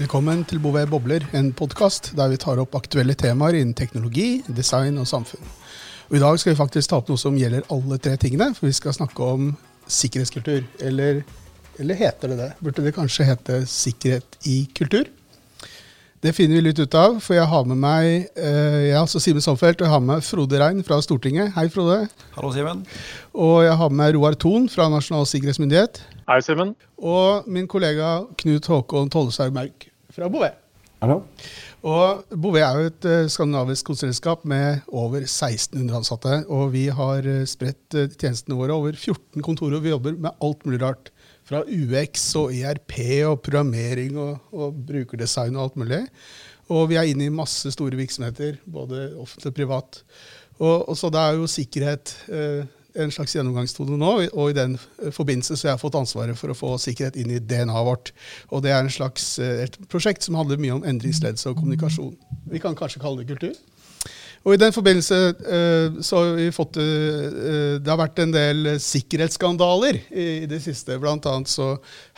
Velkommen til Bouvet Bobler, en podkast der vi tar opp aktuelle temaer innen teknologi, design og samfunn. Og I dag skal vi faktisk ta opp noe som gjelder alle tre tingene, for vi skal snakke om sikkerhetskultur. Eller, eller heter det det? Burde det kanskje hete sikkerhet i kultur? Det finner vi litt ut av, for jeg har med meg eh, jeg er altså Simen Somfeldt, og jeg har med Frode Rein fra Stortinget. Hei, Frode. Hallo, Simen. Og jeg har med Roar Thon fra Nasjonal sikkerhetsmyndighet. Hei, Simen. Og min kollega Knut Håkon Tolleshaug Mauk fra Bouvet. Hallo. Og Bouvet er jo et uh, skandinavisk konsulentskap med over 1600 ansatte. Og vi har uh, spredt uh, tjenestene våre over 14 kontorer. og Vi jobber med alt mulig rart. Fra UX og ERP og programmering og, og brukerdesign og alt mulig. Og vi er inne i masse store virksomheter, både offentlig og privat. Og, og så da er jo sikkerhet en slags gjennomgangstone nå, og i den forbindelse så har jeg fått ansvaret for å få sikkerhet inn i DNA-et vårt. Og det er en slags, et prosjekt som handler mye om endringsledelse og kommunikasjon. Vi kan kanskje kalle det kultur. Og I den forbindelse så har vi fått Det har vært en del sikkerhetsskandaler i det siste. Blant annet så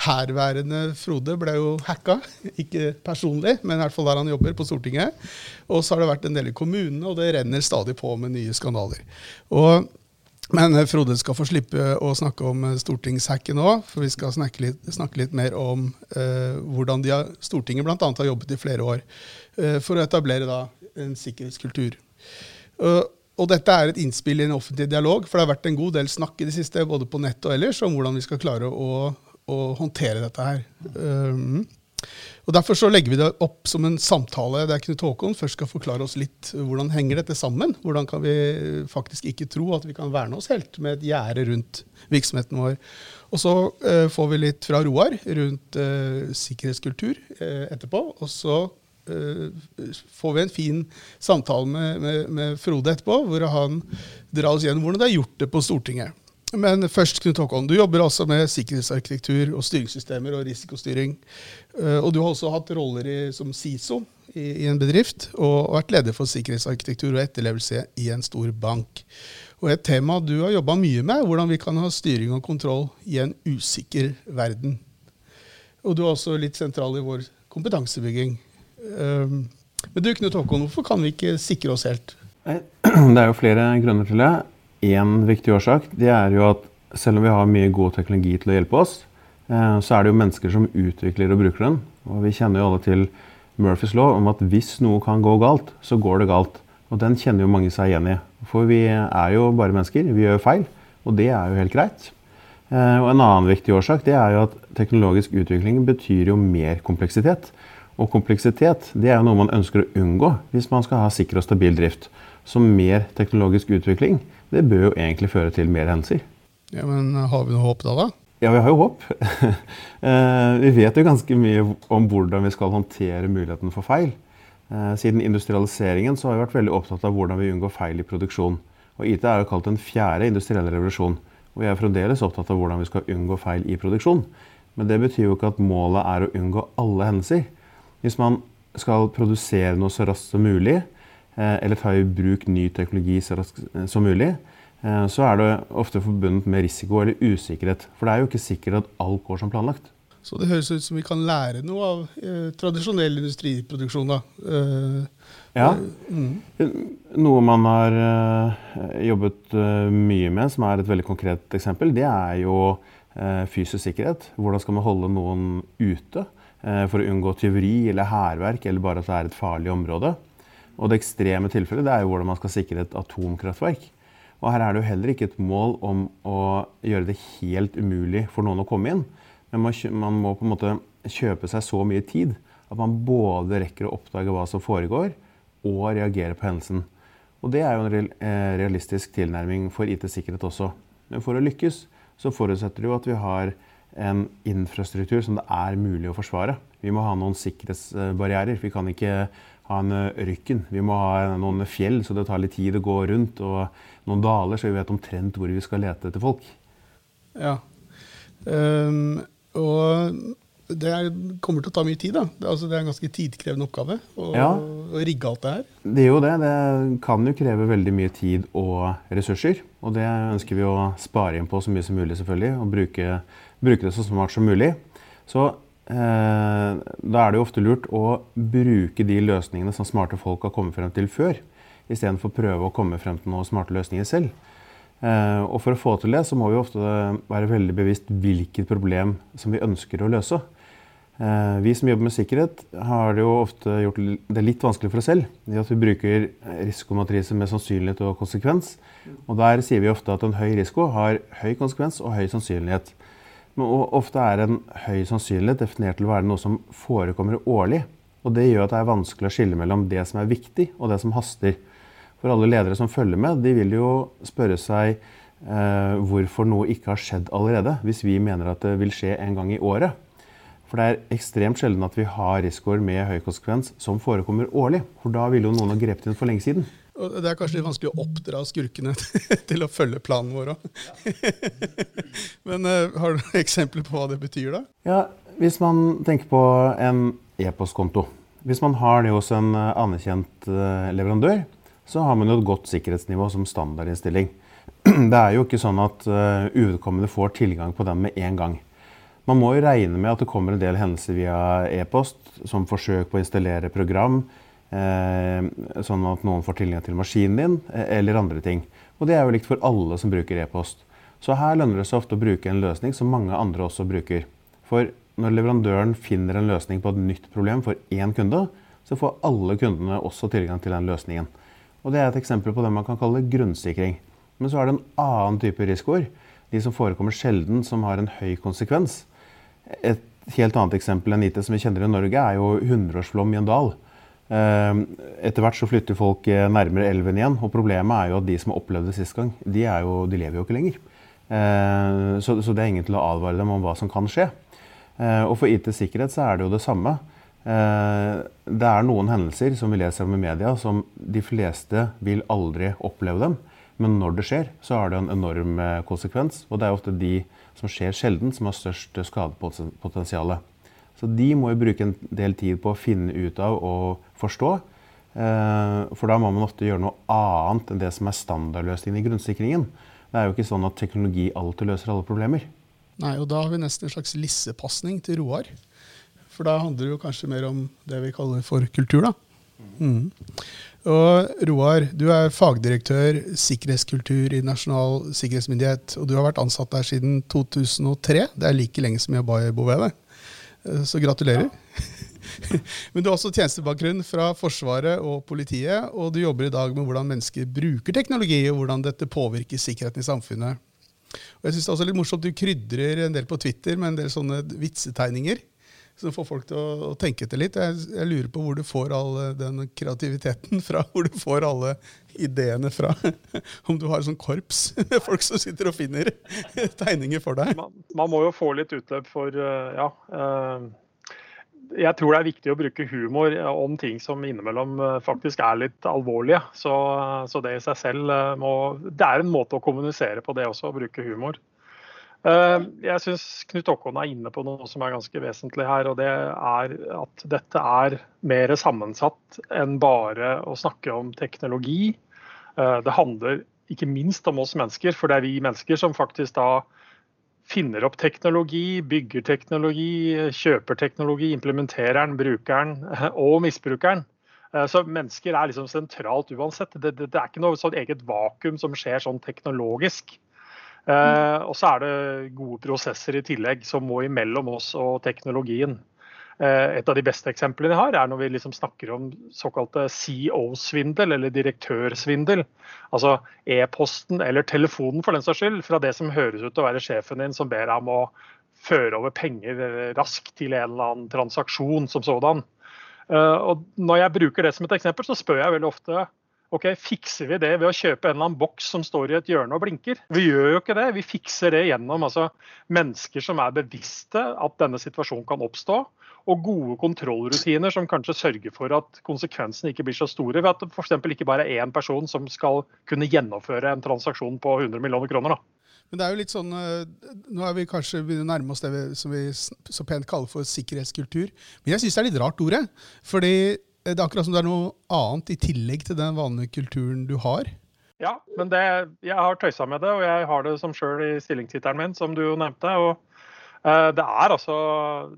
herværende Frode ble jo hacka. Ikke personlig, men i hvert fall der han jobber, på Stortinget. Og så har det vært en del i kommunene, og det renner stadig på med nye skandaler. Og men Frode skal få slippe å snakke om stortingshacken nå, for vi skal snakke litt, snakke litt mer om eh, hvordan har, Stortinget bl.a. har jobbet i flere år eh, for å etablere da, en sikkerhetskultur. Uh, og dette er et innspill i en offentlig dialog, for det har vært en god del snakk i det siste, både på nett og ellers, om hvordan vi skal klare å, å håndtere dette her. Um, og Derfor så legger vi det opp som en samtale der Knut Håkon først skal forklare oss litt hvordan henger dette sammen. Hvordan kan vi faktisk ikke tro at vi kan verne oss helt med et gjerde rundt virksomheten vår. Og så eh, får vi litt fra Roar rundt eh, sikkerhetskultur eh, etterpå. Og så får vi en fin samtale med, med, med, Frode etterpå, hvor han drar oss gjennom hvordan det er gjort det på Stortinget. Men først, Knut Håkon, du jobber altså med sikkerhetsarkitektur og styringssystemer og risikostyring. Og du har også hatt roller i, som SISO i, i, en bedrift, og vært leder for sikkerhetsarkitektur og etterlevelse i en stor bank. Og et tema du har jobba mye med, hvordan vi kan ha styring og kontroll i en usikker verden. Og du er også litt sentral i vår kompetansebygging. Um, men du, Knut Håkon, hvorfor kan vi ikke sikre oss helt? Det er jo flere grunner til det. Én viktig årsak det er jo at selv om vi har mye god teknologi til å hjelpe oss, eh, så er det jo mennesker som utvikler og bruker den. Og vi kjenner jo alle til Murphys lov om at hvis noe kan gå galt, så går det galt. Og den kjenner jo mange seg igjen i. For vi er jo bare mennesker. Vi gjør feil. Og det er jo helt greit. Eh, og en annen viktig årsak det er jo at teknologisk utvikling betyr jo mer kompleksitet. Og kompleksitet det er jo noe man ønsker å unngå hvis man skal ha sikker og stabil drift. Så mer teknologisk utvikling det bør jo egentlig føre til mer hendelser. Ja, Men har vi noe håp da, da? Ja, vi har jo håp. Eh, vi vet jo ganske mye om hvordan vi skal håndtere muligheten for feil. Eh, siden industrialiseringen så har vi vært veldig opptatt av hvordan vi unngår feil i produksjon. Og IT er jo kalt den fjerde industrielle revolusjon. Og vi er fremdeles opptatt av hvordan vi skal unngå feil i produksjon. Men det betyr jo ikke at målet er å unngå alle hendelser. Hvis man skal produsere noe så raskt som mulig, eh, eller ta i bruk ny teknologi så raskt som mulig, så er det ofte forbundet med risiko eller usikkerhet. For det er jo ikke sikkert at alt går som planlagt. Så det høres ut som vi kan lære noe av eh, tradisjonell industriproduksjon, da. Eh, ja. Mm. Noe man har eh, jobbet mye med, som er et veldig konkret eksempel, det er jo fysisk sikkerhet. Hvordan skal man holde noen ute? Eh, for å unngå tyveri eller hærverk, eller bare at det er et farlig område. Og det ekstreme tilfellet det er jo hvordan man skal sikre et atomkraftverk. Og her er det jo heller ikke et mål om å gjøre det helt umulig for noen å komme inn. Men man må på en måte kjøpe seg så mye tid at man både rekker å oppdage hva som foregår, og reagere på hendelsen. Og det er jo en eh, realistisk tilnærming for IT-sikkerhet også. Men for å lykkes så forutsetter det jo at vi har en infrastruktur som det er mulig å forsvare. Vi må ha noen sikkerhetsbarrierer. Vi kan ikke ha en rykken. Vi må ha noen fjell, så det tar litt tid å gå rundt, og noen daler, så vi vet omtrent hvor vi skal lete etter folk. Ja. Um, og det er, kommer til å ta mye tid. da. Det, altså, det er en ganske tidkrevende oppgave å, ja. å, rigge alt det her. Det er jo det. Det kan jo kreve veldig mye tid og ressurser. Og det ønsker vi å spare inn på så mye som mulig, selvfølgelig. Og bruke bruke det så smart som mulig. Så eh, da er det jo ofte lurt å bruke de løsningene som smarte folk har kommet frem til før, istedenfor prøve å komme frem til noen smarte løsninger selv. Eh, og for å få til det, så må vi ofte være veldig bevisst hvilket problem som vi ønsker å løse. Eh, vi som jobber med sikkerhet, har det jo ofte gjort det litt vanskelig for oss selv. i at Vi bruker risikomatriser med sannsynlighet og konsekvens. Og Der sier vi ofte at en høy risiko har høy konsekvens og høy sannsynlighet. Men ofte er en høy sannsynlighet definert til å være noe som forekommer årlig. Og Det gjør at det er vanskelig å skille mellom det som er viktig og det som haster. For alle ledere som følger med, de vil jo spørre seg eh, hvorfor noe ikke har skjedd allerede, hvis vi mener at det vil skje en gang i året. For det er ekstremt sjelden at vi har risikoer med høy konsekvens som forekommer årlig. For da ville jo noen ha grepet inn for lenge siden. Og det er kanskje litt vanskelig å oppdra skurkene til å følge planen vår òg. Men uh, har du noen eksempler på hva det betyr, da? Ja, Hvis man tenker på en e-postkonto. Hvis man har det hos en eh, anerkjent uh, leverandør, så har man jo et godt sikkerhetsnivå som standardinnstilling. Det er jo ikke sånn at uvedkommende får tilgang på den med en gang. Man må jo regne med at det kommer en del hendelser via e-post, som forsøk på å installere program, eh, sånn at noen får tilgang til maskinen din, eh, eller andre ting. Og det er jo likt for alle som bruker e-post. Så her lønner det seg ofte å bruke en løsning som mange andre også bruker. For når leverandøren finner en løsning på et nytt problem for én kunde, så får alle kundene også tilgang til den løsningen. Og Det er et eksempel på det man kan kalle grunnsikring. Men så er det en annen type risikoer. De som forekommer sjelden, som har en høy konsekvens. Et helt annet eksempel enn IT som vi kjenner i Norge, er jo hundreårsflom i en dal. Ehm, etter hvert så flytter folk eh, nærmere elven igjen, og problemet er jo at de som har opplevd det sist gang, de, jo, de, lever jo ikke lenger. Ehm, så, det er ingen til å advare dem om hva som kan skje. Ehm, og for IT-sikkerhet så er det jo det samme. Det er noen hendelser som vi leser om i media, som de fleste vil aldri oppleve dem. Men når det skjer, så har det en enorm eh, konsekvens. Og det er ofte de som skjer sjelden, som har størst skadepotensial. Så de må jo bruke en del tid på å finne ut av og forstå. Eh, for da må man ofte gjøre noe annet enn det som er standardløsningen i grunnsikringen. Det er jo ikke sånn at teknologi alltid løser alle problemer. Nei, og da har vi nesten en slags lissepasning til Roar. For da handler det jo kanskje mer om det vi kaller for kultur, da. Mm. Og Roar, du er fagdirektør sikkerhetskultur i Nasjonal sikkerhetsmyndighet. Og du har vært ansatt der siden 2003. Det er like lenge som jeg ba i Bouvet. Eh, så gratulerer. Ja. Men du har også tjenestebakgrunn fra Forsvaret og politiet, og du jobber i dag med hvordan mennesker bruker teknologi, og hvordan dette påvirker sikkerheten i samfunnet. Og jeg synes det er også litt morsomt, Du krydrer en del på Twitter med en del sånne vitsetegninger som får folk til å, å tenke etter litt. Jeg, jeg, lurer på hvor du får all den kreativiteten fra. Hvor du får alle ideene fra. Om du har sånn korps med folk som sitter og finner tegninger for deg. Man, man må jo få litt utløp for eh, Ja. Uh, jeg tror det er viktig å bruke humor om ting som innimellom eh, faktisk er litt alvorlige. Så, så det i seg selv må Det er en måte å kommunisere på det også, å bruke humor. Eh, jeg syns Knut Håkon er inne på noe som er ganske vesentlig her. og Det er at dette er mer sammensatt enn bare å snakke om teknologi. Eh, det handler ikke minst om oss mennesker, for det er vi mennesker som faktisk da finner opp teknologi, bygger teknologi, kjøper teknologi, implementerer den, bruker den og misbruker den. Eh, så mennesker er liksom sentralt uansett. Det, det, det er ikke noe sånn eget vakuum som skjer sånn teknologisk. Uh, og så er det gode prosesser i tillegg som må imellom oss og teknologien. Uh, et av de beste eksemplene vi har, er når vi liksom snakker om såkalte CO-svindel, eller direktørsvindel. Altså e-posten eller telefonen for den saks skyld, fra det som høres ut til å være sjefen din som ber deg om å føre over penger raskt til en eller annen transaksjon som sådan. Uh, og når jeg bruker det som et eksempel, så spør jeg veldig ofte Ok, Fikser vi det ved å kjøpe en eller annen boks som står i et hjørne og blinker? Vi gjør jo ikke det. Vi fikser det gjennom altså, mennesker som er bevisste at denne situasjonen kan oppstå. Og gode kontrollrutiner som kanskje sørger for at konsekvensene ikke blir så store. Ved at det f.eks. ikke bare er én person som skal kunne gjennomføre en transaksjon på 100 millioner kroner. Da. Men det er jo litt sånn, eh, Nå er vi kanskje begynner å nærme oss det vi, som vi så pent kaller for sikkerhetskultur. Men jeg syns det er litt rart ordet. fordi det er akkurat som det er noe annet i tillegg til den vanlige kulturen du har. Ja, men det, jeg har tøysa med det, og jeg har det som sjøl i stillingstittelen min, som du jo nevnte. og Det er, altså,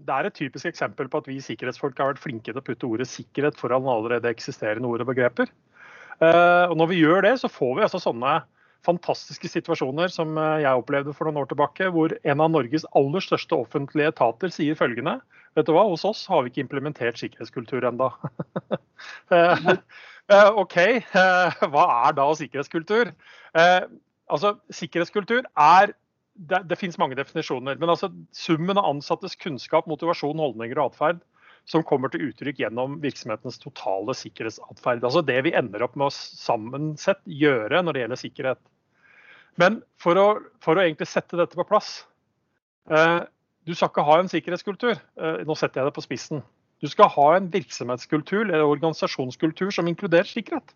det er et typisk eksempel på at vi sikkerhetsfolk har vært flinke til å putte ordet sikkerhet foran allerede eksisterende ord og begreper. Og når vi gjør det, så får vi altså sånne fantastiske situasjoner som jeg opplevde for noen år tilbake, hvor en av Norges aller største offentlige etater sier følgende Vet du hva, hos oss har vi ikke implementert sikkerhetskultur enda. OK, hva er da sikkerhetskultur? Altså, Sikkerhetskultur er det, det finnes mange definisjoner. Men altså summen av ansattes kunnskap, motivasjon, holdninger og atferd som kommer til uttrykk gjennom virksomhetens totale sikkerhetsatferd. Altså det vi ender opp med å sammensett gjøre når det gjelder sikkerhet. Men for å, for å egentlig sette dette på plass eh, Du skal ikke ha en sikkerhetskultur. Eh, nå setter jeg det på spissen. Du skal ha en virksomhetskultur eller organisasjonskultur som inkluderer sikkerhet.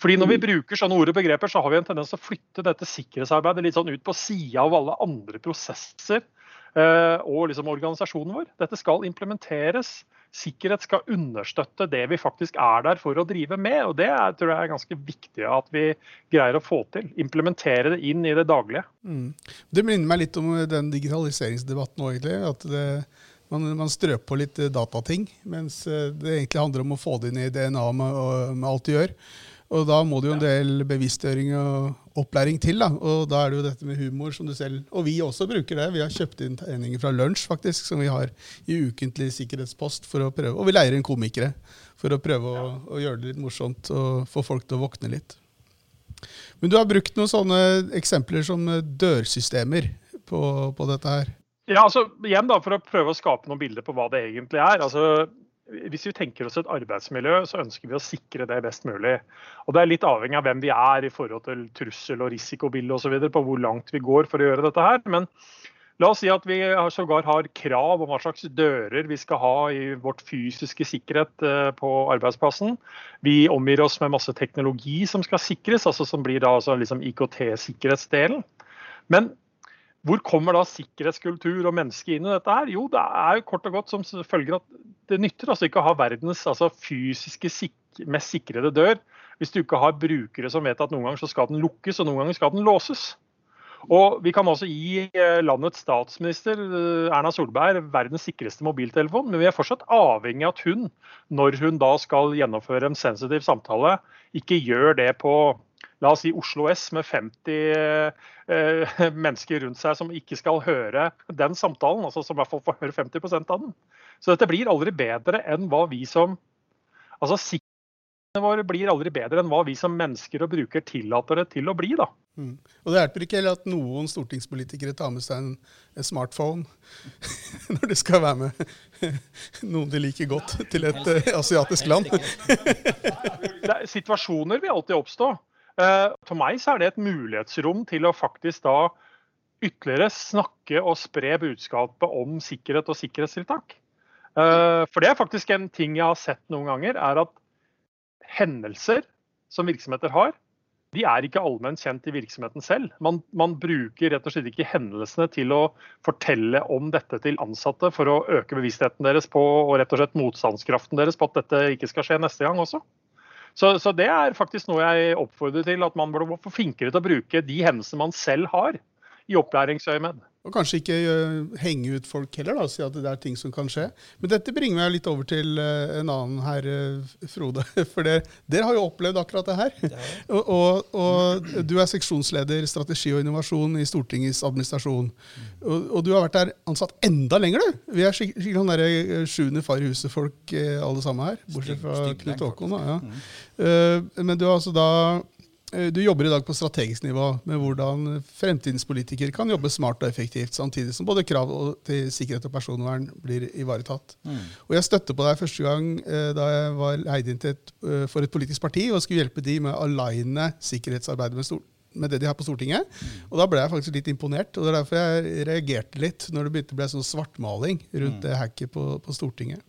Fordi Når vi mm. bruker sånne ord og begreper, så har vi en tendens til å flytte dette sikkerhetsarbeidet litt sånn ut på sida av alle andre prosesser eh, og liksom organisasjonen vår. Dette skal implementeres. Sikkerhet skal understøtte det vi faktisk er der for å drive med. og Det er, tror jeg er ganske viktig at vi greier å få til. Implementere det inn i det daglige. Mm. Det minner meg litt om den digitaliseringsdebatten òg, egentlig. at det man, man strør på litt datating, mens eh, det egentlig handler om å få det inn i DNA med, med alt du gjør. Og da må det jo en del bevisstgjøring og opplæring til. da. Og da er det jo dette med humor som du selv Og vi også bruker det. Vi har kjøpt inn tegninger fra lunsj, faktisk, som vi har i ukentlig sikkerhetspost for å prøve. Og vi leier inn komikere for å prøve å, å gjøre det litt morsomt og få folk til å våkne litt. Men du har brukt noen sånne eksempler som dørsystemer på, på dette her. Ja, altså igjen da, For å prøve å skape noen bilder på hva det egentlig er. altså hvis vi tenker oss et arbeidsmiljø, så ønsker vi å sikre det best mulig. Og Det er litt avhengig av hvem vi er i forhold til trussel- og risikobilde osv. på hvor langt vi går for å gjøre dette her. Men la oss si at vi sågar har krav om hva slags dører vi skal ha i vårt fysiske sikkerhet eh, på arbeidsplassen. Vi omgir oss med masse teknologi som skal sikres, altså som blir da altså liksom IKT-sikkerhetsdelen. Men hvor kommer da sikkerhetskultur og menneske inn i dette? her? Jo, det er jo kort og godt som følger at det nytter altså ikke å ha verdens altså, fysiske sik mest sikrede dør hvis du ikke har brukere som vet at noen ganger så skal den lukkes og noen ganger skal den låses. Og Vi kan også gi eh, landets statsminister eh, Erna Solberg verdens sikreste mobiltelefon, men vi er fortsatt avhengig av at hun, når hun da skal gjennomføre en sensitiv samtale, ikke gjør det på la oss si Oslo S med 50 eh, mennesker rundt seg som ikke skal høre den samtalen, altså som i hvert fall får høre 50% av den. Så dette blir aldri bedre enn hva vi som altså Sikkerheten vår blir aldri bedre enn hva vi som mennesker og bruker tillater det til å bli. da. Mm. Og Det hjelper ikke heller at noen stortingspolitikere tar med seg en, en smartphone når de skal være med noen de liker godt til et uh, asiatisk land. Situasjoner vil alltid oppstå. Eh, for meg så er det et mulighetsrom til å faktisk da ytterligere snakke og spre budskapet om sikkerhet og sikkerhetstiltak. Eh, for det er faktisk en ting jeg har sett noen ganger, er at hendelser som virksomheter har, de er ikke allment kjent i virksomheten selv. Man, man, bruker rett og slett ikke hendelsene til å fortelle om dette til ansatte for å øke bevisstheten deres på og rett og slett motstandskraften deres på at dette ikke skal skje neste gang også. Så, så, det er faktisk noe jeg oppfordrer til, at man blir få flinkere til å bruke de hendelsene man selv har i opplæringsøyemed. Og kanskje ikke uh, henge ut folk heller, da, og si at det er ting som kan skje. Men dette bringer meg litt over til uh, en annen her, uh, Frode. For dere har jo opplevd akkurat det her. Ja. og, og, og, du er seksjonsleder strategi og innovasjon i Stortingets administrasjon. Mm. Og, og, du har vært der ansatt enda lenger, du. Vi er skikkelig sånn derre sjuende far i huset-folk alle sammen her. Bortsett fra Knut Håkon. Ja. Mm. men du har altså da Eh, du jobber i dag på strategisk nivå med hvordan fremtidens politikere kan jobbe smart og effektivt, samtidig som både krav til sikkerhet og personvern blir ivaretatt. Mm. Og Jeg støtte på deg første gang eh, da jeg var leid inn et, eh, for et politisk parti og skulle hjelpe de med å aligne sikkerhetsarbeidet med, med det de har på Stortinget. Mm. Og Da ble jeg faktisk litt imponert. og Det er derfor jeg reagerte litt når det begynte å bli sånn svartmaling rundt mm. det hacket på, på Stortinget.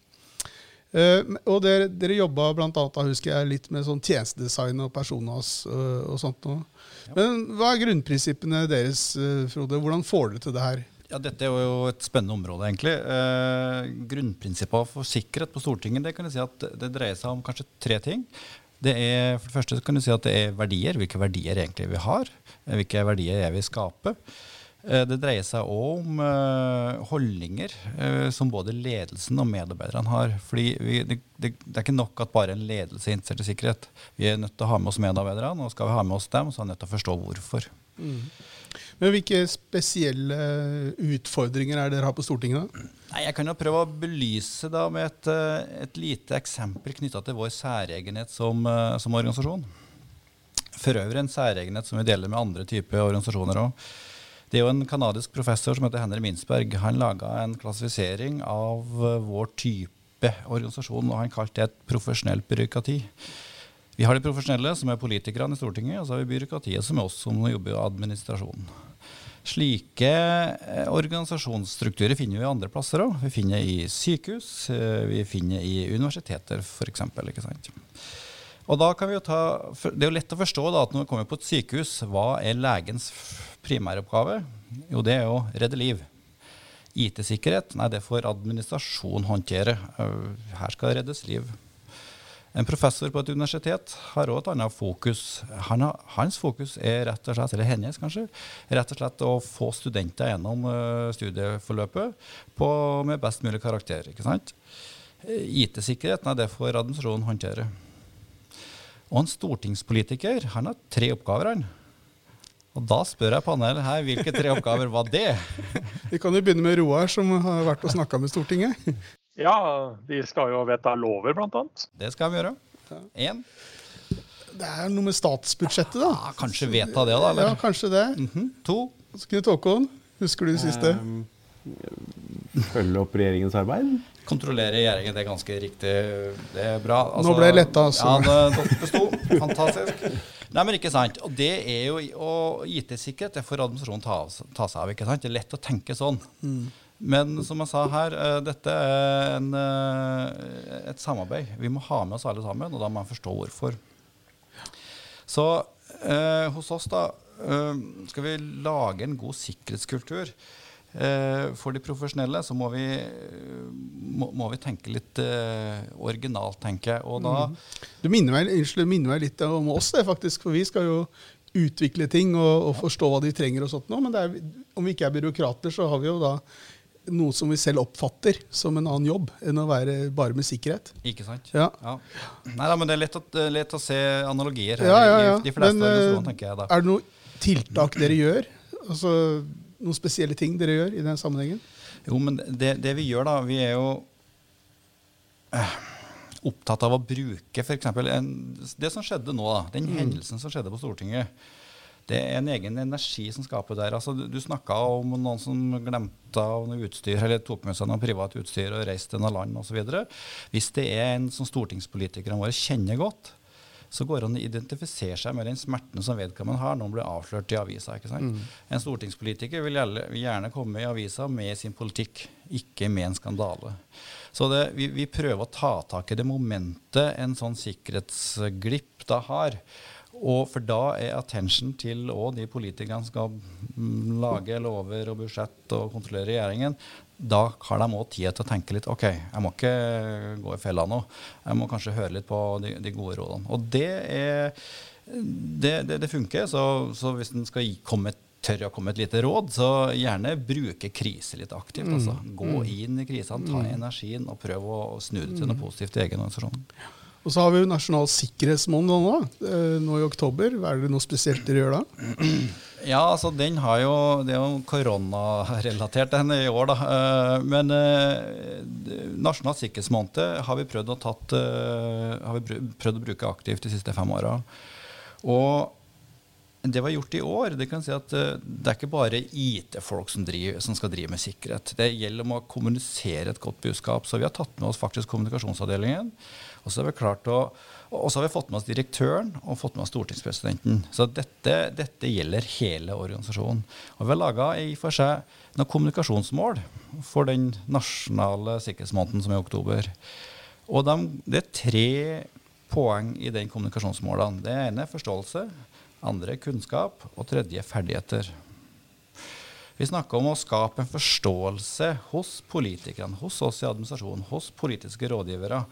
Uh, og dere, dere jobba bl.a. husker jeg litt med sånn tjenestedesign og personas uh, og sånt Og. Ja. Men hva er grunnprinsippene deres, uh, Frode? Hvordan får dere til det her? Ja, Dette er jo et spennende område, egentlig. Grunnprinsippene for sikkerhet på Stortinget det kan jeg si at det dreier seg om kanskje tre ting. Det er, for det første kan du si at det er verdier. Hvilke verdier egentlig vi har. Hvilke verdier er vi skaper. Eh, det dreier seg òg om uh, holdninger uh, som både ledelsen og medarbeiderne har. Fordi vi, det, det, det, er ikke nok at bare en ledelse er interessert i sikkerhet. Vi er nødt til å ha med oss medarbeiderne, og skal vi ha med oss dem, så er vi nødt til å forstå hvorfor. Mm. Men Hvilke spesielle utfordringer er dere har på Stortinget? da? Nei, jeg kan jo prøve å belyse da med et, et lite eksempel knytta til vår særegenhet som, som organisasjon. For øvrig en særegenhet som vi deler med andre typer organisasjoner òg. Det er jo en kanadisk professor som heter Henry Minsberg. Han laga en klassifisering av eh, vår type organisasjon, og han kalte det et profesjonelt byråkrati. Vi har de profesjonelle, som er politikerne i Stortinget, og så har vi byråkratiet, som er oss som jobber i administrasjonen. Slike eh, organisasjonsstrukturer finner vi andre plasser òg. Vi finner i sykehus, eh, vi finner i universiteter f.eks. Og da kan vi jo ta, Det er jo lett å forstå da, at når vi kommer på et sykehus, hva er legens primæroppgave? Jo, det er å redde liv. IT-sikkerhet nei, det får administrasjon håndtere. Her skal det reddes liv. En professor på et universitet har òg et annet fokus. Han hans fokus er rett og slett, eller hennes kanskje, rett og slett å få studenter gjennom studieforløpet på, med best mulig karakter. ikke sant? IT-sikkerhet nei, det får administrasjonen håndtere. Og en stortingspolitiker han har tre oppgaver. han. Og da spør jeg panelet her, hvilke tre oppgaver var det? Vi kan jo begynne med Roar, som har vært og snakka med Stortinget. Ja, de skal jo vedta lover, bl.a. Det skal vi gjøre. Én. Det er noe med statsbudsjettet, da. Ja, kanskje vedta det, da? Eller? Ja, kanskje det. Mm -hmm. To. Knut Håkon, husker du det siste? Um, følge opp regjeringens arbeid? Kontrollere regjeringen, det er ganske riktig. Det er bra. Altså, Nå ble det letta, altså. Ja, det besto. Fantastisk. Nei, men ikke sant. Og det er jo, og IT-sikkerhet det får administrasjonen ta, ta, seg av. ikke sant? Det er lett å tenke sånn. Mm. Men som jeg sa her, uh, dette er en, uh, et samarbeid. Vi må ha med oss alle sammen, og da må man forstå hvorfor. Så eh, hos oss da skal vi lage en god sikkerhetskultur. Eh, for de profesjonelle så må vi, må, må vi tenke litt uh, originalt, tenker jeg. Og da mm. Du minner meg, unnskyld, minner meg litt om oss, det, faktisk. For vi skal jo utvikle ting og, og forstå hva de trenger. og sånt nå, Men er, om vi ikke er byråkrater, så har vi jo da noe som vi selv oppfatter som en annen jobb enn å være bare med sikkerhet. Ikke sant? Ja. ja. Nei da, men det er lett å, lett å se analogier her. Ja, ja, ja. I, de fleste men, tenker jeg da. Er det noen tiltak dere gjør? Altså noen spesielle ting dere gjør i den sammenhengen? Jo, men det, det vi gjør, da Vi er jo eh, opptatt av å bruke f.eks. det som skjedde nå, da, den mm. hendelsen som skjedde på Stortinget. Det er en egen energi som skaper der. Altså, du snakka om noen som glemte av noe utstyr, eller tok med seg noe privat utstyr og reiste til noe land osv. Hvis det er en som stortingspolitikerne våre kjenner godt, så går det an å identifisere seg med den smerten som vedkommende har når han blir avslørt i avisa. Mm. En stortingspolitiker vil gjerne komme i avisa med sin politikk, ikke med en skandale. Så det, vi, vi, prøver å ta tak i det momentet en sånn sikkerhetsglipp da har. Og for da er attention til òg de politikerne som skal mm, lage lover og budsjett og kontrollere regjeringen, da har de òg tid til å tenke litt OK, jeg må ikke gå i fella nå. Jeg må kanskje høre litt på de, de gode rådene. Og det, er, det, det, det funker. Så, så hvis en skal komme tør å komme med et lite råd, så gjerne bruke krise litt aktivt. Mm. Altså. Gå mm. inn i krisene, ta mm. energien og prøv å snu det til noe positivt i egen organisasjon. Og så har vi jo Nasjonal sikkerhetsmåned nå, eh, nå i oktober. Er det noe spesielt dere gjør da? Ja, altså den har jo, Det er jo koronarelatert den i år, da. Eh, men eh, Nasjonal sikkerhetsmåned har vi prøvd å, tatt, har vi prøvd å bruke aktivt de siste fem åra. Og det var gjort i år, det kan si at det er ikke bare IT-folk som, som, skal drive med sikkerhet. Det gjelder om å kommunisere et godt budskap. Så vi har tatt med oss faktisk kommunikasjonsavdelingen. Og så har vi klart å og så har vi fått med oss direktøren og fått med oss stortingspresidenten. Så dette, dette gjelder hele organisasjonen. Og vi har laga i for seg noen kommunikasjonsmål for den nasjonale sikkerhetsmåneden som er i oktober. Og de, det er tre poeng i den kommunikasjonsmålene. Det ene er forståelse, andre kunnskap, og tredje er ferdigheter. Vi snakker om å skape en forståelse hos politikerne, hos oss i administrasjonen, hos politiske rådgivere,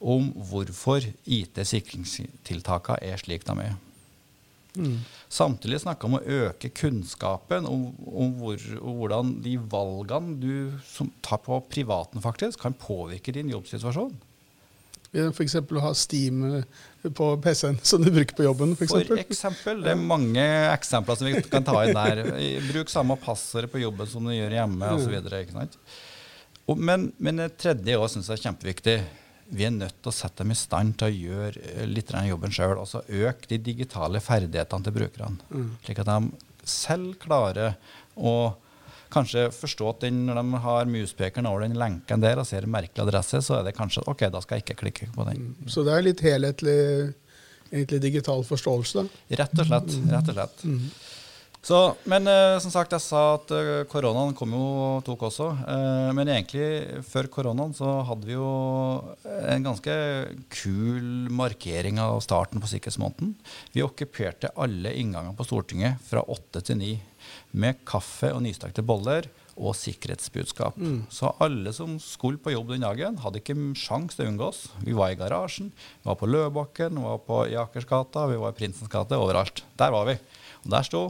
om hvorfor IT-sikringstiltakene er slik de er. Mm. Samtidig vi om å øke kunnskapen om, om hvor, hvordan de valgene du tar på privaten, faktisk, kan påvirke din jobbsituasjon. F.eks. ha Steam eh, på PC-en som du bruker på jobben? For eksempel. for eksempel. Det er mange eksempler som vi kan ta inn der. Bruk samme passord på jobben som du gjør hjemme osv. Men, men det tredje òg syns jeg er kjempeviktig vi er nødt til å sette dem i stand til å gjøre eh, litt av jobben sjøl. Altså øke de digitale ferdighetene til brukerne. Mm. Slik at de selv klarer å kanskje forstå at den, når de har muspekeren over den lenken der og ser en merkelig adresse, så er det kanskje OK, da skal jeg ikke klikke på den. Mm. Så det er litt helhetlig egentlig digital forståelse? da? Rett og slett. Rett og slett. Mm. Så, men eh, som sagt, jeg sa at eh, koronaen kom jo og tok også. Eh, men egentlig, før koronaen så hadde vi jo en ganske kul markering av starten på sikkerhetsmåneden. Vi okkuperte alle innganger på Stortinget fra åtte til ni med kaffe og nystakte boller og sikkerhetsbudskap. Mm. Så alle som skulle på jobb den dagen, hadde ikke sjans til å unngå oss. Vi var i garasjen, vi var på Løvebakken, vi var på Jakersgata, vi var i Prinsens gate. Overalt. Der var vi. Og der sto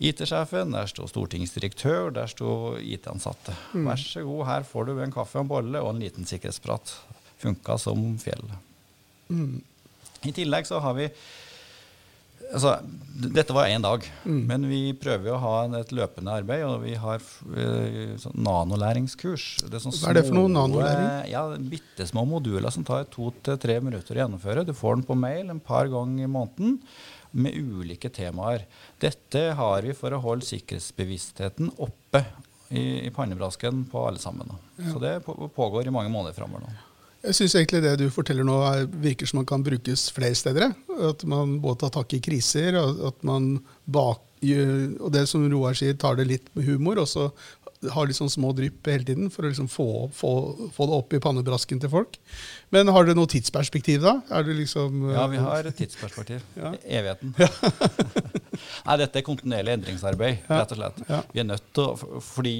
IT-sjefen, der sto stortingsdirektør, der sto IT-ansatte. Mm. Vær så god, her får du en kaffe og en bolle og en liten sikkerhetsprat. Funka som fjell. Mm. I tillegg så har vi Altså, dette var én dag, mm. men vi prøver å ha et løpende arbeid. Og vi har uh, sånn nanolæringskurs. Det er sånn Hva er det for noe nanolæring? Ja, Bitte små moduler som tar to til tre minutter å gjennomføre. Du får den på mail en par ganger i måneden med ulike temaer. Dette har vi for å holde sikkerhetsbevisstheten oppe i, i pannebrasken på alle sammen. Ja. Så det pågår i mange måneder framover nå. Jeg syns egentlig det du forteller nå er, virker som man kan brukes flere steder. At man både tar tak i kriser, og at man bak, og det som Roar sier, tar det litt med humor. Og så har sånn små drypp hele tiden for å liksom få, få, få, det opp i pannebrasken til folk. Men har du noe tidsperspektiv, da? Liksom, ja, vi har et tidsperspektiv. Ja. Evigheten. Ja. Nei, dette er kontinuerlig endringsarbeid, rett og slett. Ja. Vi er nødt til å, fordi,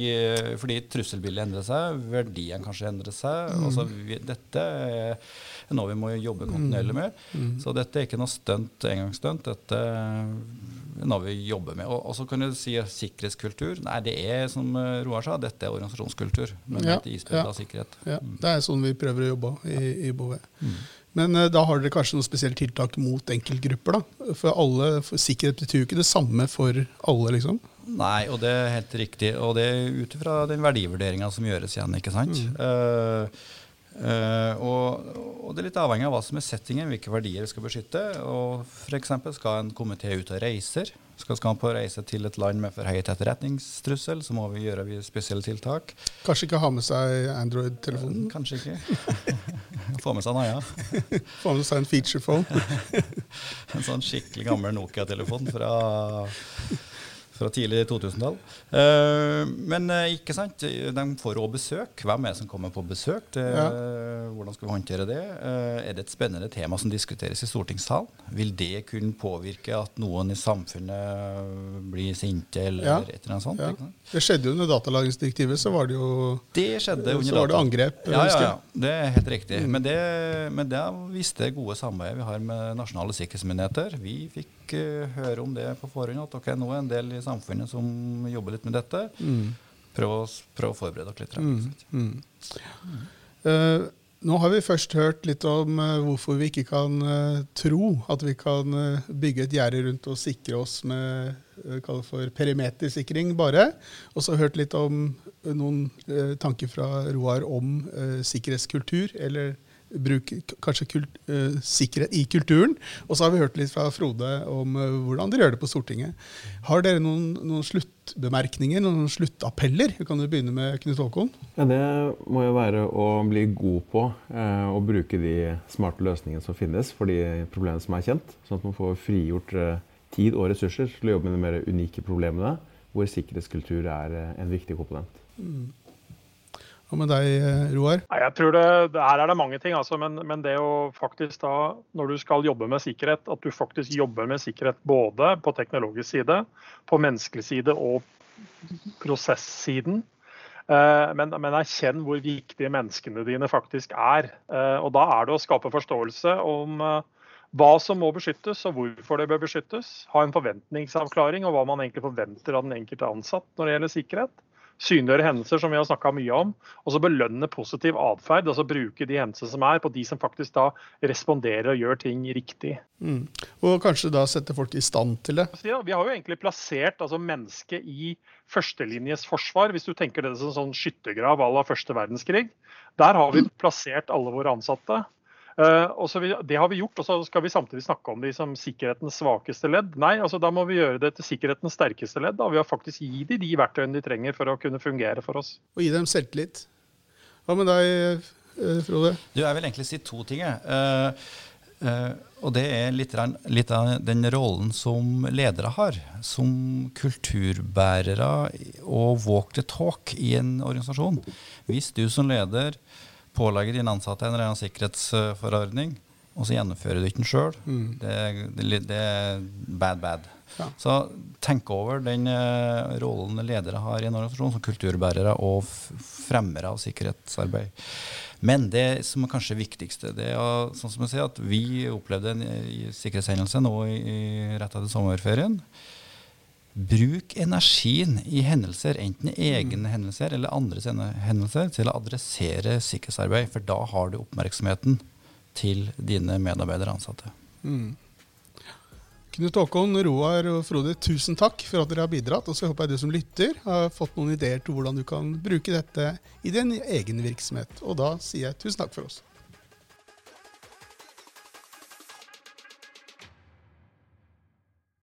fordi trusselbildet endrer seg, verdien kanskje endrer seg. Mm. Altså, vi, dette er noe vi må jobbe kontinuerlig med. Mm. mm. Så dette er ikke noe stunt, engangsstunt. Dette er noe vi jobber med. Og, og så kan du si sikkerhetskultur. Nei, det er som Roar sa, dette er organisasjonskultur. Men ja, dette ispillet ja, av sikkerhet. Ja, mm. Det er sånn vi prøver å jobbe i, i Bouvet. Mm. Men uh, da har dere kanskje noen spesielle tiltak mot enkeltgrupper? da? For, alle, for sikkerhet betyr jo ikke det samme for alle, liksom? Nei, og det er helt riktig. Og det er ut ifra den verdivurderinga som gjøres igjen. ikke sant? Mm. Uh, Uh, og, og, det er litt avhengig av hva som er settingen, hvilke verdier vi skal beskytte. og F.eks. skal en komité ut og reiser. Skal, man på reise til et land med for høyt etterretningstrussel, så må vi gjøre spesielle tiltak. Kanskje ikke ha med seg Android-telefonen? Uh, kanskje ikke. Få med seg Naja. Få med seg en feature phone. en sånn skikkelig gammel Nokia-telefon fra fra tidlig 2000-tall. Uh, men uh, ikke sant, de får òg besøk. Hvem er det som kommer på besøk? Det, ja. Hvordan skal vi håndtere det? Er det et spennende tema som diskuteres i stortingssalen? Vil det kunne påvirke at noen i samfunnet blir sinte, eller ja. et eller annet sånt? Ja. Det skjedde jo under datalagringsdirektivet, så var det jo det skjedde under så var det angrep. Ja, ja, ja, det er helt riktig. Mm. Men, det, men det viste gode samarbeidet vi har med nasjonale sikkerhetsmyndigheter. Vi fikk høre om det på forhånd, at ok, nå er en del i samfunnet som jobber litt med dette. Mm. Prøv, å, prøv, å, forberede dere litt. Mm. Mm. Uh, nå har vi først hørt litt om uh, hvorfor vi ikke kan uh, tro at vi kan bygge et gjerde rundt og sikre oss med uh, for perimetersikring bare. Og så hørt litt om noen tanker fra Roar om sikkerhetskultur, eller bruk kanskje kult, uh, sikkerhet i kulturen. Og så har vi hørt litt fra Frode om uh, hvordan dere gjør det på Stortinget. Har dere noen, noen sluttbemerkninger, noen sluttappeller? Vi kan jo begynne med Knut Håkon. Ja, Det må jo være å bli god på uh, å bruke de smarte løsningene som finnes for de problemene som er kjent. Sånn at man får frigjort tid og ressurser til å jobbe med de mer unike problemene, hvor sikkerhetskultur er en viktig komponent. Mm. Hva med deg, Roar? Jeg tror det, Her er det mange ting. Altså, men, men, det å faktisk da, når du skal jobbe med sikkerhet, at du faktisk jobber med sikkerhet både på teknologisk side, på menneskelig side og prosessiden. Eh, men, men erkjenn hvor viktige menneskene dine faktisk er. Eh, og Da er det å skape forståelse om eh, hva som må beskyttes og hvorfor det bør beskyttes. Ha en forventningsavklaring og hva man egentlig forventer av den enkelte ansatt når det gjelder sikkerhet. Synliggjøre hendelser som vi har snakka mye om. Og så belønne positiv atferd. Altså bruke de hendelsene som er, på de som faktisk da responderer og gjør ting riktig. Mm. Og kanskje da sette folk i stand til det. Vi har jo egentlig plassert altså, mennesket i førstelinjes forsvar, hvis du tenker det som en sånn skyttergrav à la første verdenskrig. Der har vi plassert alle våre ansatte. Uh, og så vi, Det har vi gjort, og så skal vi samtidig snakke om de som sikkerhetens svakeste ledd. Nei, altså da må vi gjøre det til sikkerhetens sterkeste ledd. Da. Vi har faktisk gi dem de verktøyene de trenger for å kunne fungere for oss. Og gi dem selvtillit. Hva med deg, eh, Frode? Du, Jeg vil egentlig si to ting. Uh, uh, og det er litt, litt, av den rollen som ledere har. Som kulturbærere og walk the talk i en organisasjon. Hvis du som leder pålegger dine ansatte en eller annen sikkerhetsforordning, og så gjennomfører du ikke den sjøl. Mm. Det, det, det, er bad, bad. Ja. Så tenk over den uh, rollen ledere har i en organisasjon som kulturbærere og fremmere av sikkerhetsarbeid. Men det som er kanskje viktigste, det er sånn som jeg sier, at vi opplevde en sikkerhetshendelse nå i, i rett etter sommerferien. Bruk energien i hendelser, enten egne hendelser eller andres hendelser, til å adressere sikkerhetsarbeid. For da har du oppmerksomheten til dine medarbeidere og ansatte. Mm. Knut Håkon, Roar og Frode, tusen takk for at dere har bidratt. Og så håper jeg du som lytter har fått noen ideer til hvordan du kan bruke dette i din egen virksomhet. Og da sier jeg tusen takk for oss.